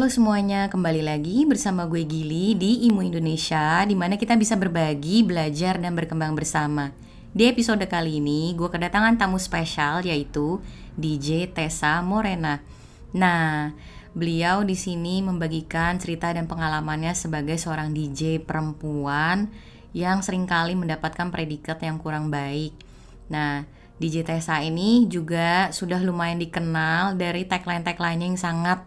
Halo semuanya, kembali lagi bersama gue Gili di Imu Indonesia di mana kita bisa berbagi, belajar, dan berkembang bersama. Di episode kali ini, gue kedatangan tamu spesial yaitu DJ Tessa Morena. Nah, beliau di sini membagikan cerita dan pengalamannya sebagai seorang DJ perempuan yang sering kali mendapatkan predikat yang kurang baik. Nah, DJ Tessa ini juga sudah lumayan dikenal dari tagline-tagline yang sangat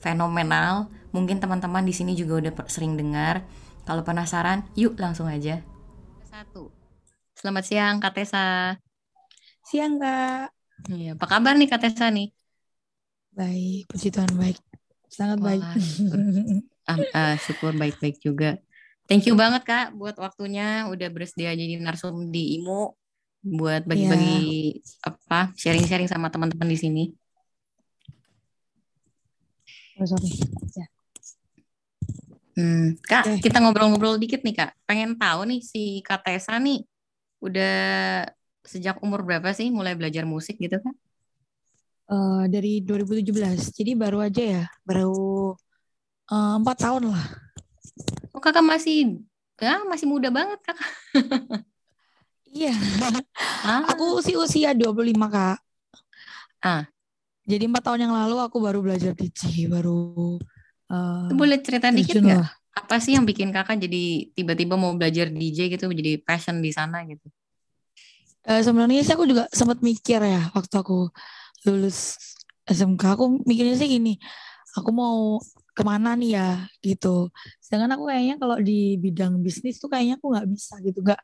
fenomenal. Mungkin teman-teman di sini juga udah sering dengar. Kalau penasaran, yuk langsung aja. Satu. Selamat siang Kak Tessa. Siang Kak. Iya, apa kabar nih Kak Tessa nih? Baik, puji Tuhan baik. Sangat Wah, baik. uh, uh, syukur baik-baik juga. Thank you banget Kak buat waktunya udah bersedia jadi narsum di IMO buat bagi-bagi yeah. apa sharing-sharing sama teman-teman di sini. Oh, sorry. Ya. Hmm, Kak, okay. kita ngobrol-ngobrol dikit nih Kak. Pengen tahu nih si Kak Tessa nih udah sejak umur berapa sih mulai belajar musik gitu Kak? Uh, dari 2017, jadi baru aja ya, baru eh, empat uh, tahun lah. Oh kakak masih, ya masih muda banget kakak. iya, ah. aku sih usia 25 kak. Ah, jadi empat tahun yang lalu aku baru belajar DJ, baru. Uh, Boleh cerita dikit nggak? Apa sih yang bikin kakak jadi tiba-tiba mau belajar DJ gitu, jadi passion di sana gitu? Uh, sebenarnya sih aku juga sempat mikir ya waktu aku lulus SMK. Aku mikirnya sih gini, aku mau ke mana nih ya gitu. Sedangkan aku kayaknya kalau di bidang bisnis tuh kayaknya aku nggak bisa gitu, nggak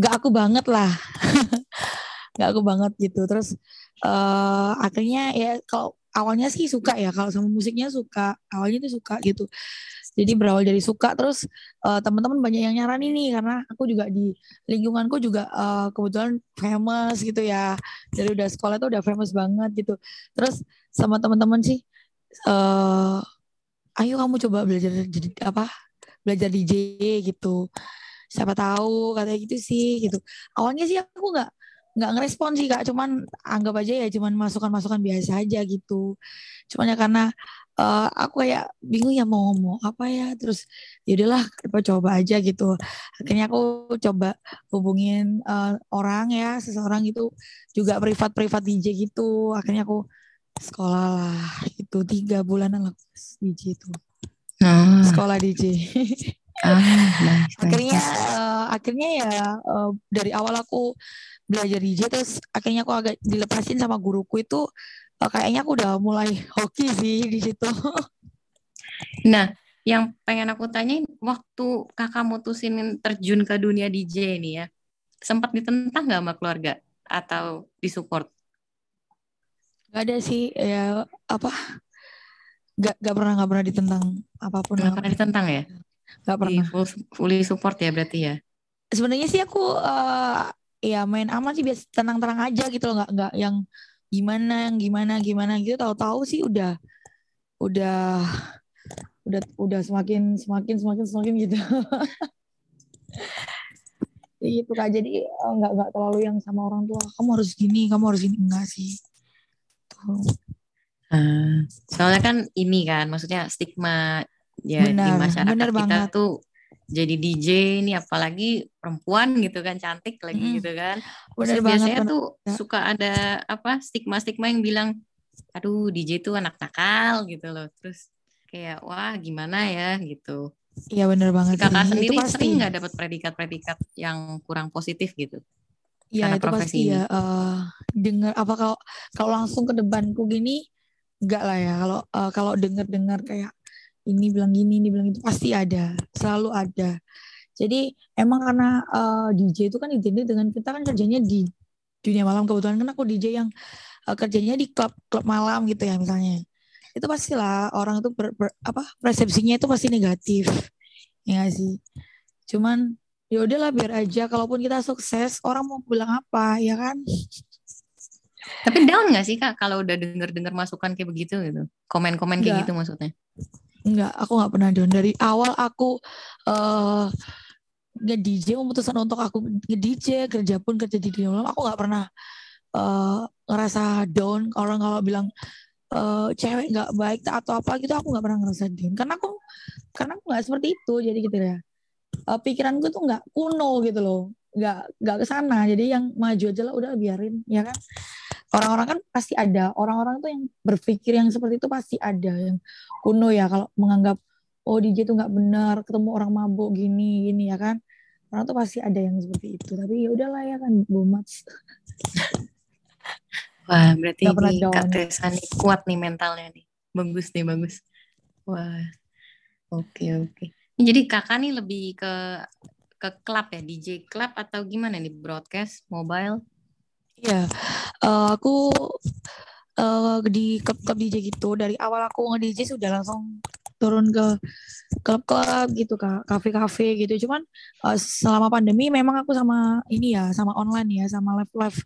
nggak aku banget lah. nggak aku banget gitu terus uh, akhirnya ya kalau awalnya sih suka ya kalau sama musiknya suka awalnya tuh suka gitu. Jadi berawal dari suka terus uh, teman-teman banyak yang nyaranin nih karena aku juga di lingkunganku juga uh, kebetulan famous gitu ya. Dari udah sekolah tuh udah famous banget gitu. Terus sama teman-teman sih uh, ayo kamu coba belajar jadi apa belajar DJ gitu. Siapa tahu katanya gitu sih gitu. Awalnya sih aku nggak nggak ngerespon sih kak. Cuman anggap aja ya cuman masukan-masukan biasa aja gitu. Cuman ya karena uh, aku kayak bingung ya mau ngomong apa ya. Terus yaudahlah coba coba aja gitu. Akhirnya aku coba hubungin uh, orang ya seseorang itu juga privat privat DJ gitu. Akhirnya aku sekolah lah itu tiga bulanan lah DJ itu. Nah. sekolah DJ ah, nice, akhirnya uh, akhirnya ya uh, dari awal aku belajar DJ terus akhirnya aku agak dilepasin sama guruku itu uh, kayaknya aku udah mulai hoki sih di situ. Nah, yang pengen aku tanyain waktu kakak mutusin terjun ke dunia DJ ini ya, sempat ditentang nggak sama keluarga atau disupport? Gak ada sih ya apa gak, gak pernah gak pernah ditentang apa pun gak pernah ditentang ya gak pernah. Di full, fully support ya berarti ya? Sebenarnya sih aku uh, ya main aman sih biasa tenang-tenang aja gitu loh. Nggak nggak yang gimana yang gimana gimana gitu. Tahu-tahu sih udah udah udah udah semakin semakin semakin semakin gitu. Gitu kak. Jadi eh, nggak nggak terlalu yang sama orang tua. Kamu harus gini kamu harus ini enggak sih. Tuh. Uh, soalnya kan ini kan maksudnya stigma ya benar, di masyarakat benar kita banget. tuh jadi DJ ini apalagi perempuan gitu kan cantik lagi hmm. gitu kan. Terus biasanya banget, tuh bener. suka ada apa stigma-stigma yang bilang aduh DJ itu anak nakal gitu loh. Terus kayak wah gimana ya gitu. Iya benar banget. Si kakak sih. sendiri itu sering nggak dapat predikat-predikat yang kurang positif gitu? Iya itu pasti ini. ya. Uh, dengar apa kalau kalau langsung ke depanku gini enggak lah ya. Kalau uh, kalau dengar-dengar kayak ini bilang gini, ini bilang itu pasti ada, selalu ada. Jadi emang karena uh, eh, DJ itu kan identik dengan kita kan kerjanya di dunia malam kebetulan kan aku DJ yang uh, kerjanya di klub klub malam gitu ya misalnya. Itu pastilah orang itu ber, ber, apa persepsinya itu pasti negatif. Ya gak sih? Cuman ya udahlah biar aja kalaupun kita sukses orang mau bilang apa ya kan tapi down gak sih kak kalau udah denger dengar masukan kayak begitu gitu komen-komen kayak gitu maksudnya Enggak, aku nggak pernah down. Dari awal aku uh, nge-DJ memutuskan untuk aku nge-DJ kerja pun kerja di dunia aku nggak pernah uh, ngerasa down. Orang kalau bilang uh, cewek nggak baik atau apa gitu aku nggak pernah ngerasa din karena aku karena aku nggak seperti itu jadi gitu ya. Uh, pikiranku tuh nggak kuno gitu loh. Nggak nggak ke sana. Jadi yang maju aja lah udah biarin ya kan orang-orang kan pasti ada. Orang-orang tuh yang berpikir yang seperti itu pasti ada yang kuno ya kalau menganggap oh DJ tuh nggak benar ketemu orang mabuk gini gini ya kan? Orang tuh pasti ada yang seperti itu. Tapi ya udahlah ya kan bumat wah berarti ini Kak Tessa nih kuat nih mentalnya nih. Bagus nih bagus. Wah oke oke. Jadi kakak nih lebih ke ke klub ya DJ klub atau gimana nih broadcast mobile Iya, uh, aku uh, di klub-klub DJ gitu dari awal aku nge-DJ sudah langsung turun ke klub-klub gitu kak. Kafe-kafe gitu. Cuman uh, selama pandemi memang aku sama ini ya sama online ya sama live live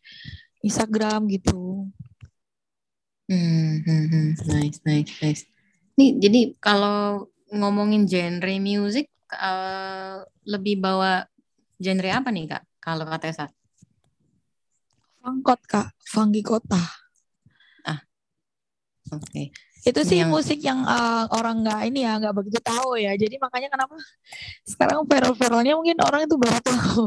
Instagram gitu. Hmm, hmm, hmm. nice nice nice. Nih jadi kalau ngomongin genre music uh, lebih bawa genre apa nih kak? Kalau kata Tessa? Fangkot kak, Fanggi Kota. Ah, oke. Okay itu sih yang... musik yang uh, orang nggak ini ya nggak begitu tahu ya. Jadi makanya kenapa sekarang viral-viralnya mungkin orang itu baru tahu.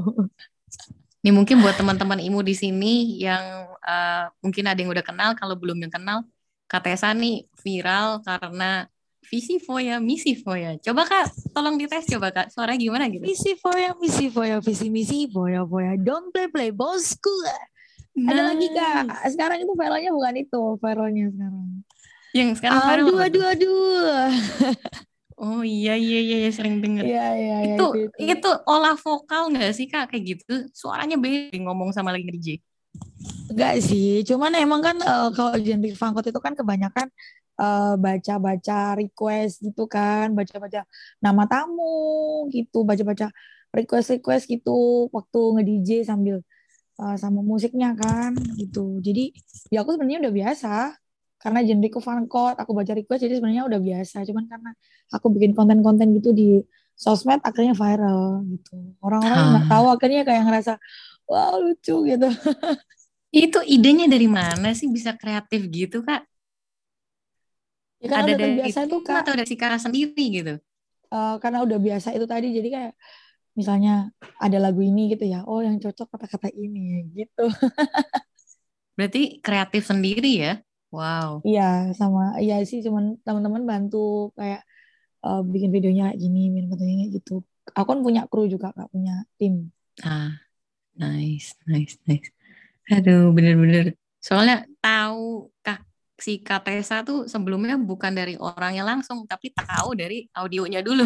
Ini mungkin buat teman-teman imu di sini yang uh, mungkin ada yang udah kenal. Kalau belum yang kenal Katesa nih viral karena visi foya misi foya. Coba kak tolong dites coba kak. Suara gimana gitu? Visi foya misi foya visi misi foya foya. Don't play play bosku nah. ada lagi kak sekarang itu viralnya bukan itu viralnya sekarang yang sekarang aduh, aduh, aduh, aduh. Oh iya iya iya, iya sering dengar. Iya iya iya. Itu, itu itu itu olah vokal nggak sih kak kayak gitu? Suaranya beda ngomong sama lagi DJ. Enggak sih, cuman emang kan uh, kalau genre fangkot itu kan kebanyakan uh, baca-baca request gitu kan, baca-baca nama tamu gitu, baca-baca request-request gitu waktu nge-DJ sambil uh, sama musiknya kan gitu. Jadi ya aku sebenarnya udah biasa. Karena genreku fun code aku baca request jadi sebenarnya udah biasa. Cuman karena aku bikin konten-konten gitu di sosmed akhirnya viral gitu. Orang-orang nggak -orang tahu akhirnya kayak ngerasa wow lucu gitu. Itu idenya dari mana sih bisa kreatif gitu kak? Ya, kan ada dari biasa itu kak. atau dari si kakak sendiri gitu? Uh, karena udah biasa itu tadi jadi kayak misalnya ada lagu ini gitu ya oh yang cocok kata-kata ini gitu berarti kreatif sendiri ya Wow. Iya, sama iya sih cuman teman-teman bantu kayak uh, bikin videonya kayak gini, bikin fotonya gitu. Aku kan punya kru juga, Kak, punya tim. Ah, nice, nice, nice. Aduh, bener-bener. Soalnya tahu Kak si Katesa tuh sebelumnya bukan dari orangnya langsung, tapi tahu dari audionya dulu.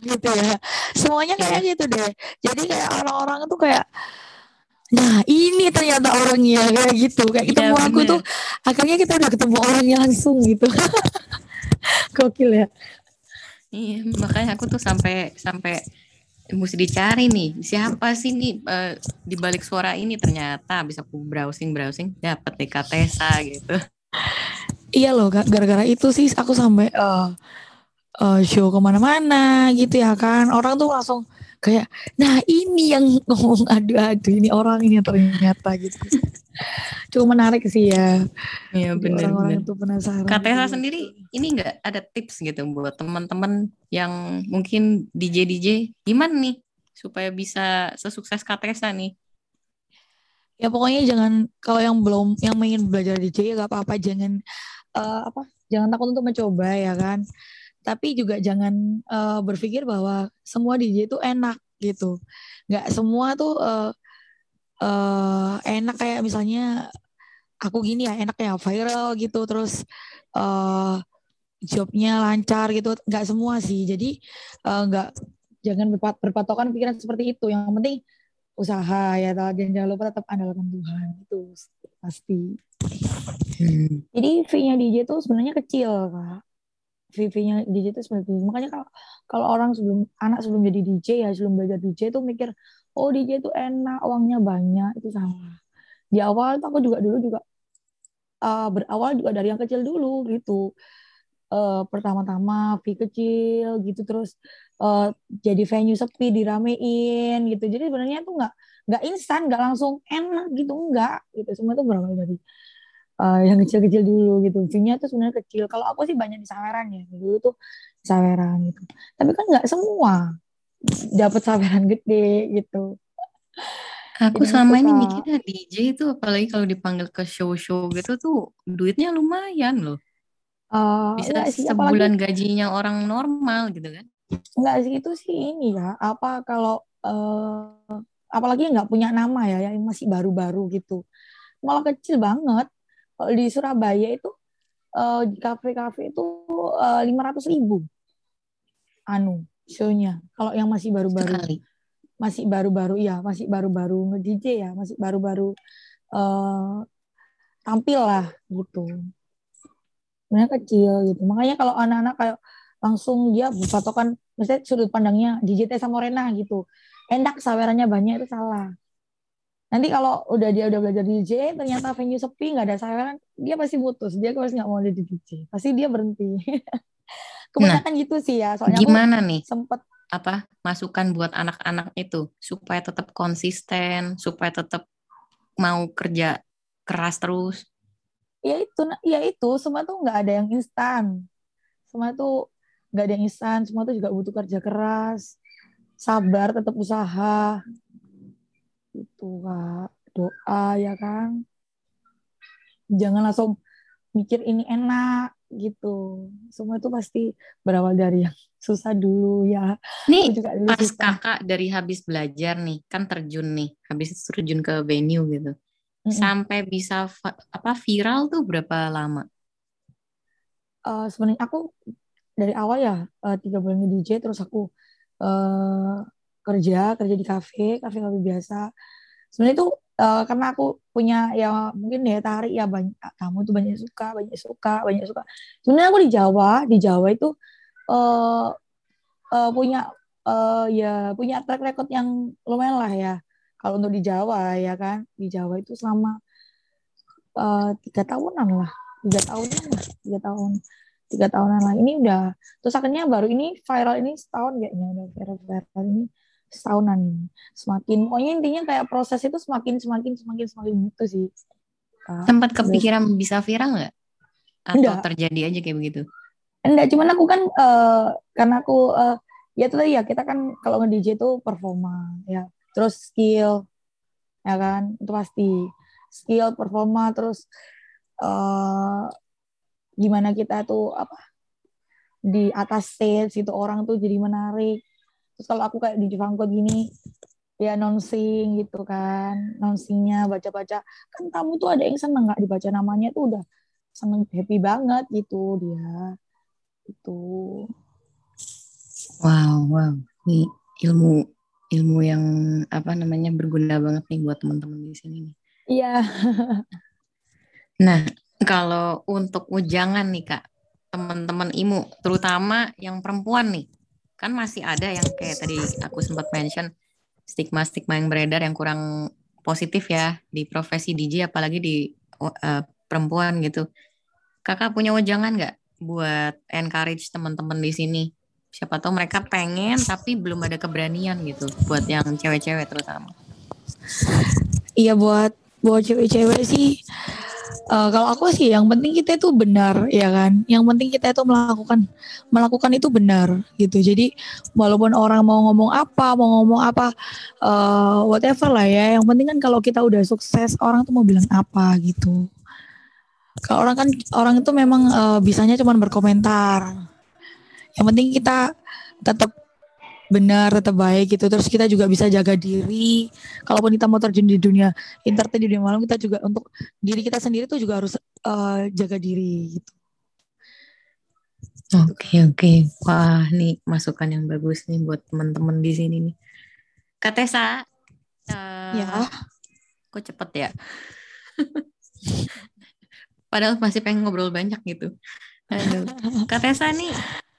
Gitu ya. Semuanya kayak yeah. gitu deh. Jadi kayak orang-orang tuh kayak Nah ini ternyata orangnya kayak gitu kayak iya, ketemu ya, aku tuh akhirnya kita udah ketemu orangnya langsung gitu. Gokil ya. Iya makanya aku tuh sampai sampai mesti dicari nih siapa sih nih uh, di balik suara ini ternyata bisa aku browsing browsing dapat deh Tesa gitu. Iya loh gara-gara itu sih aku sampai uh, uh, show ke mana-mana gitu ya kan. Orang tuh langsung kayak nah ini yang ngomong adu-adu ini orang ini ternyata gitu. Cuma menarik sih ya. Iya benar orang-orang tuh penasaran Katesa gitu. sendiri ini enggak ada tips gitu buat teman-teman yang mungkin DJ DJ gimana nih supaya bisa sesukses Katesa nih? Ya pokoknya jangan kalau yang belum yang ingin belajar DJ ya gak apa-apa jangan uh, apa jangan takut untuk mencoba ya kan tapi juga jangan uh, berpikir bahwa semua DJ itu enak gitu. Nggak semua tuh uh, uh, enak kayak misalnya aku gini ya enak ya viral gitu terus uh, jobnya lancar gitu. Nggak semua sih. Jadi uh, nggak jangan berpat berpatokan pikiran seperti itu. Yang penting usaha ya dan jangan lupa tetap andalkan Tuhan. Itu pasti. Hmm. jadi fee-nya DJ tuh sebenarnya kecil kak VV-nya DJ itu seperti itu. Makanya kalau kalau orang sebelum anak sebelum jadi DJ ya sebelum belajar DJ itu mikir oh DJ itu enak uangnya banyak itu salah. Di awal tuh aku juga dulu juga uh, berawal juga dari yang kecil dulu gitu. Uh, pertama-tama fee kecil gitu terus uh, jadi venue sepi diramein gitu. Jadi sebenarnya tuh nggak nggak instan nggak langsung enak gitu enggak gitu semua itu berawal dari uh, yang kecil-kecil dulu gitu. Fee-nya tuh sebenarnya kecil. Kalau aku sih banyak di saweran ya. Dulu tuh saweran gitu. Tapi kan nggak semua dapat saweran gede gitu. Aku selama ini mikirnya DJ itu apalagi kalau dipanggil ke show-show gitu tuh duitnya lumayan loh. Uh, Bisa sih, sebulan apalagi, gajinya orang normal gitu kan? Enggak sih itu sih ini ya apa kalau uh, apalagi nggak punya nama ya yang masih baru-baru gitu. Malah kecil banget kalau di Surabaya itu uh, di kafe-kafe itu lima ratus ribu. Anu shownya. Kalau yang masih baru-baru. Masih baru-baru ya masih baru-baru nge-DJ ya masih baru-baru uh, tampil lah gitu. Sebenarnya kecil gitu. Makanya kalau anak-anak kayak langsung dia patokan misalnya sudut pandangnya DJ Tessa Morena gitu. Enak sawerannya banyak itu salah nanti kalau udah dia udah belajar DJ ternyata venue sepi nggak ada saweran dia pasti putus dia pasti nggak mau jadi DJ pasti dia berhenti kebanyakan nah, gitu sih ya soalnya gimana nih sempet apa masukan buat anak-anak itu supaya tetap konsisten, supaya tetap mau kerja keras terus? Ya itu, ya itu semua tuh nggak ada yang instan. Semua tuh nggak ada yang instan. Semua tuh juga butuh kerja keras, sabar, tetap usaha. Itu kak, doa ya kan. Jangan langsung mikir ini enak gitu. Semua itu pasti berawal dari yang susah dulu ya. Nih juga dulu pas susah. kakak dari habis belajar nih, kan terjun nih, habis terjun ke venue gitu. Mm-hmm. Sampai bisa apa viral tuh berapa lama? Uh, Sebenarnya aku dari awal ya uh, tiga bulan di DJ, terus aku uh, kerja kerja di kafe, kafe kafe biasa. Sebenarnya itu uh, karena aku punya ya mungkin ya tarik ya banyak kamu tuh banyak suka banyak suka banyak suka. Sebenarnya aku di Jawa di Jawa itu uh, uh, punya uh, ya punya track record yang lumayan lah ya. Kalau untuk di Jawa ya kan di Jawa itu selama tiga uh, tahunan lah tiga tahunan lah tiga tahun tiga tahunan lah. Ini udah terus akhirnya baru ini viral ini setahun kayaknya udah viral viral ini setahunan semakin pokoknya intinya kayak proses itu semakin semakin semakin semakin gitu sih. Sempat kepikiran bisa viral nggak? Atau Enggak. terjadi aja kayak begitu? Enggak, cuman aku kan uh, karena aku uh, ya tadi ya kita kan kalau nge-DJ itu performa ya. Terus skill ya kan? Itu pasti. Skill performa terus uh, gimana kita tuh apa? Di atas stage itu orang tuh jadi menarik. Terus kalau aku kayak di Jepang gini ya nonsing gitu kan nonsingnya baca-baca. Kan tamu tuh ada yang seneng nggak dibaca namanya tuh udah seneng happy banget gitu dia itu wow wow. Ini ilmu ilmu yang apa namanya berguna banget nih buat teman-teman di sini nih. Iya. Nah kalau untuk ujangan nih kak teman-teman imu terutama yang perempuan nih kan masih ada yang kayak tadi aku sempat mention stigma-stigma yang beredar yang kurang positif ya di profesi DJ apalagi di uh, perempuan gitu. Kakak punya wejangan nggak buat encourage teman-teman di sini. Siapa tahu mereka pengen tapi belum ada keberanian gitu buat yang cewek-cewek terutama. Iya buat buat cewek-cewek sih uh, kalau aku sih yang penting kita itu benar ya kan? Yang penting kita itu melakukan melakukan itu benar gitu. Jadi walaupun orang mau ngomong apa mau ngomong apa uh, whatever lah ya. Yang penting kan kalau kita udah sukses orang tuh mau bilang apa gitu. Kalau orang kan orang itu memang uh, bisanya cuma berkomentar. Yang penting kita tetap benar, tetap baik gitu. Terus kita juga bisa jaga diri. Kalaupun kita mau terjun di dunia entertain di dunia malam, kita juga untuk diri kita sendiri tuh juga harus uh, jaga diri gitu. Oke okay, oke, okay. wah nih masukan yang bagus nih buat teman-teman di sini nih. Katesa, uh, ya, kok cepet ya? Padahal masih pengen ngobrol banyak gitu. Aduh. Kak Tessa nih,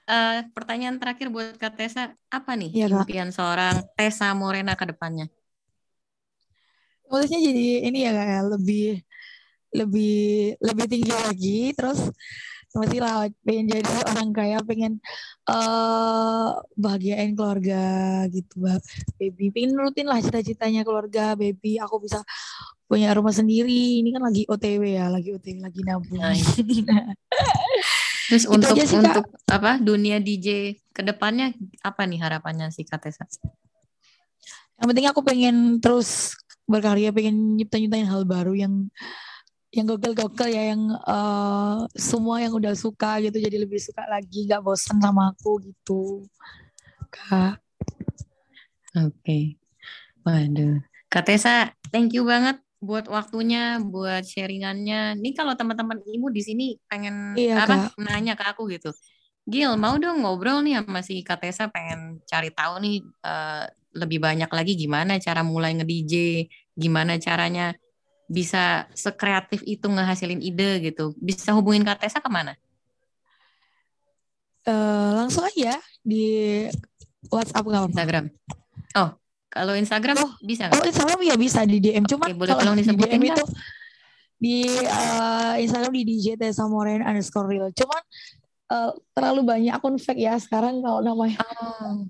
uh, pertanyaan terakhir buat Kak Tessa, apa nih ya, impian seorang Tessa Morena ke depannya? Maksudnya jadi ini ya kayak ya, lebih lebih lebih tinggi lagi, terus masih lah pengen jadi orang kaya pengen uh, bahagiain keluarga gitu baby pengen rutin lah cita-citanya keluarga baby aku bisa punya rumah sendiri. Ini kan lagi OTW ya, lagi OTW, lagi nabung. Terus Itu untuk sih, Kak. untuk apa dunia DJ ke depannya apa nih harapannya si Katesa? Yang penting aku pengen terus berkarya, pengen nyiptain-nyiptain hal baru yang yang gokil-gokil ya, yang eh, semua yang udah suka gitu jadi lebih suka lagi, gak bosan sama aku gitu. Kak. Oke. Waduh. Katesa, thank you banget buat waktunya, buat sharingannya. Nih kalau teman-teman ibu di sini pengen Iya, apa nanya ke aku gitu. Gil, mau dong ngobrol nih sama si Katesa pengen cari tahu nih eh, lebih banyak lagi gimana cara mulai nge-DJ, gimana caranya bisa sekreatif itu ngehasilin ide gitu. Bisa hubungin Katesa ke mana? Eh, langsung aja di WhatsApp apa-apa. Instagram. Oh, kalau Instagram Oh, bisa Kalau nggak? Instagram ya bisa di DM. Cuman Oke, boleh kalau tolong di disebutin DM nggak? itu di eh, Instagram di DJ Tessa Moren underscore real. Cuman eh, terlalu banyak akun fake ya sekarang kalau namanya. Oh,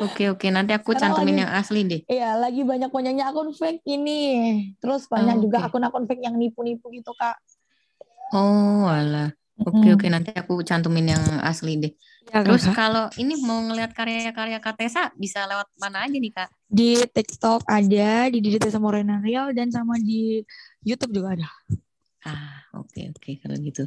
oke oke. Nanti aku Sekarang cantumin lagi- yang asli deh. Iya, lagi banyak banyaknya akun fake ini. Terus banyak Oh, juga akun-akun fake yang nipu-nipu gitu, Kak. Oh, alah. Oke Mm. oke. Nanti aku cantumin yang asli deh. Ya, Terus kalau ini mau ngeliat karya-karya Katesa bisa lewat mana aja nih Kak? di TikTok ada, di DJ Tessa Moren real dan sama di YouTube juga ada. Ah, oke oke kalau gitu.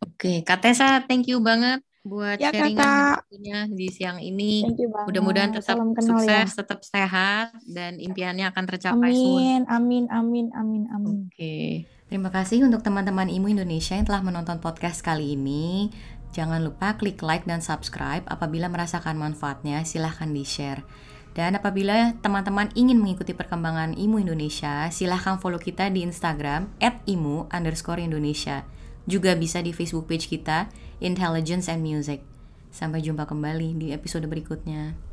Oke, Katesa, thank you banget buat Ya, sharingan Kakak. waktunya di siang ini. Mudah-mudahan tetap Salam kenal sukses, ya. tetap sehat, dan impiannya akan tercapai soon. Amin, amin, amin, amin, amin. Oke. Terima kasih untuk teman-teman IMU Indonesia yang telah menonton podcast kali ini. Jangan lupa klik like dan subscribe. Apabila merasakan manfaatnya, silahkan di-share. Dan apabila teman-teman ingin mengikuti perkembangan IMU Indonesia, silahkan follow kita di Instagram @imu underscore Indonesia. Juga bisa di Facebook page kita, Intelligence and Music. Sampai jumpa kembali di episode berikutnya.